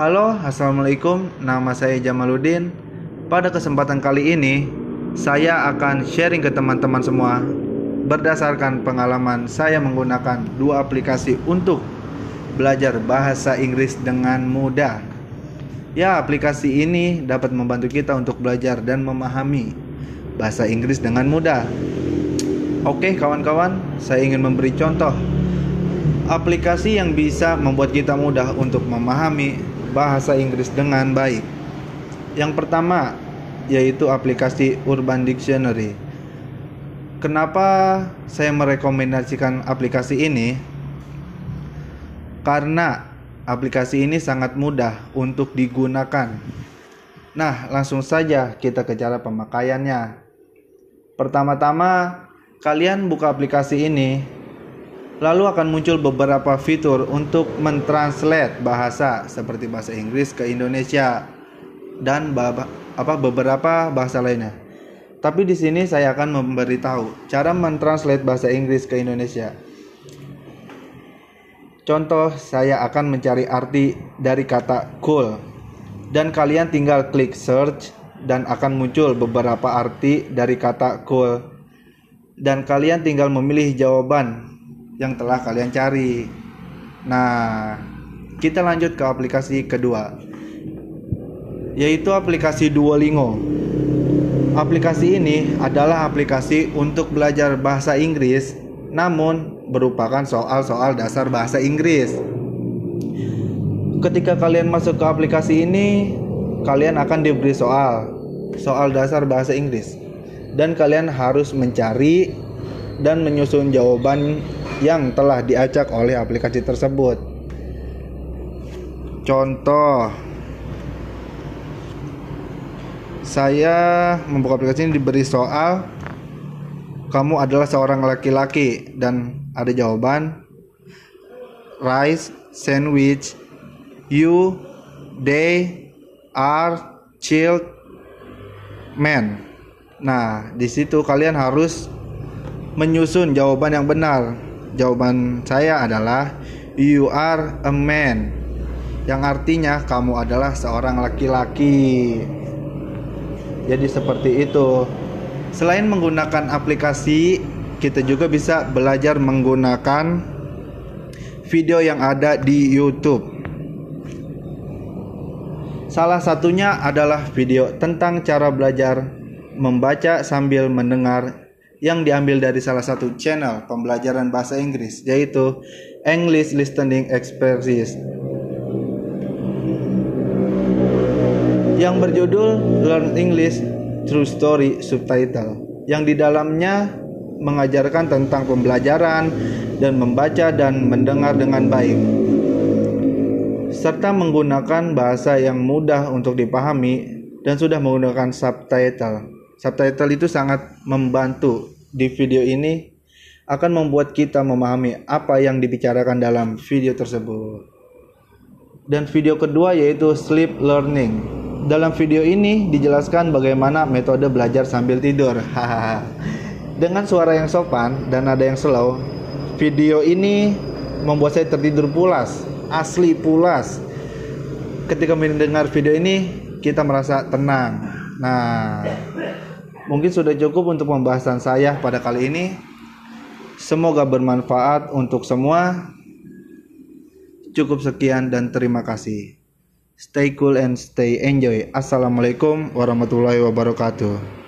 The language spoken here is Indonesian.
Halo, Assalamualaikum. Nama saya Jamaluddin. Pada kesempatan kali ini, saya akan sharing ke teman-teman semua berdasarkan pengalaman saya menggunakan dua aplikasi untuk belajar bahasa Inggris dengan mudah. Ya, aplikasi ini dapat membantu kita untuk belajar dan memahami bahasa Inggris dengan mudah. Oke, kawan-kawan, saya ingin memberi contoh aplikasi yang bisa membuat kita mudah untuk memahami bahasa Inggris dengan baik. Yang pertama yaitu aplikasi Urban Dictionary. Kenapa saya merekomendasikan aplikasi ini? Karena aplikasi ini sangat mudah untuk digunakan. Nah, langsung saja kita ke cara pemakaiannya. Pertama-tama, kalian buka aplikasi ini Lalu akan muncul beberapa fitur untuk mentranslate bahasa seperti bahasa Inggris ke Indonesia dan apa beberapa bahasa lainnya. Tapi di sini saya akan memberitahu cara mentranslate bahasa Inggris ke Indonesia. Contoh, saya akan mencari arti dari kata cool dan kalian tinggal klik search dan akan muncul beberapa arti dari kata cool dan kalian tinggal memilih jawaban yang telah kalian cari. Nah, kita lanjut ke aplikasi kedua, yaitu aplikasi Duolingo. Aplikasi ini adalah aplikasi untuk belajar bahasa Inggris, namun merupakan soal-soal dasar bahasa Inggris. Ketika kalian masuk ke aplikasi ini, kalian akan diberi soal, soal dasar bahasa Inggris, dan kalian harus mencari dan menyusun jawaban yang telah diacak oleh aplikasi tersebut. Contoh, saya membuka aplikasi ini diberi soal, kamu adalah seorang laki-laki dan ada jawaban rice sandwich you they are child men. Nah, di situ kalian harus menyusun jawaban yang benar. Jawaban saya adalah you are a man yang artinya kamu adalah seorang laki-laki. Jadi seperti itu. Selain menggunakan aplikasi, kita juga bisa belajar menggunakan video yang ada di YouTube. Salah satunya adalah video tentang cara belajar membaca sambil mendengar yang diambil dari salah satu channel pembelajaran bahasa Inggris yaitu English Listening Expertise yang berjudul Learn English True Story Subtitle yang di dalamnya mengajarkan tentang pembelajaran dan membaca dan mendengar dengan baik serta menggunakan bahasa yang mudah untuk dipahami dan sudah menggunakan subtitle. Subtitle itu sangat membantu di video ini akan membuat kita memahami apa yang dibicarakan dalam video tersebut. Dan video kedua yaitu sleep learning. Dalam video ini dijelaskan bagaimana metode belajar sambil tidur. Dengan suara yang sopan dan ada yang slow, video ini membuat saya tertidur pulas, asli pulas. Ketika mendengar video ini, kita merasa tenang. Nah, Mungkin sudah cukup untuk pembahasan saya pada kali ini. Semoga bermanfaat untuk semua. Cukup sekian dan terima kasih. Stay cool and stay enjoy. Assalamualaikum warahmatullahi wabarakatuh.